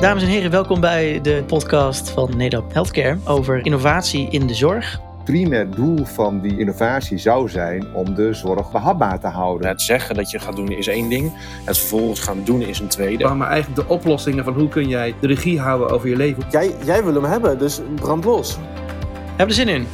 Dames en heren, welkom bij de podcast van NEDAP Healthcare over innovatie in de zorg. primair doel van die innovatie zou zijn om de zorg behapbaar te houden. Het zeggen dat je gaat doen is één ding. Het vervolgens gaan doen is een tweede. Maar eigenlijk de oplossingen van hoe kun jij de regie houden over je leven. Jij, jij wil hem hebben, dus brand los. Heb er zin in?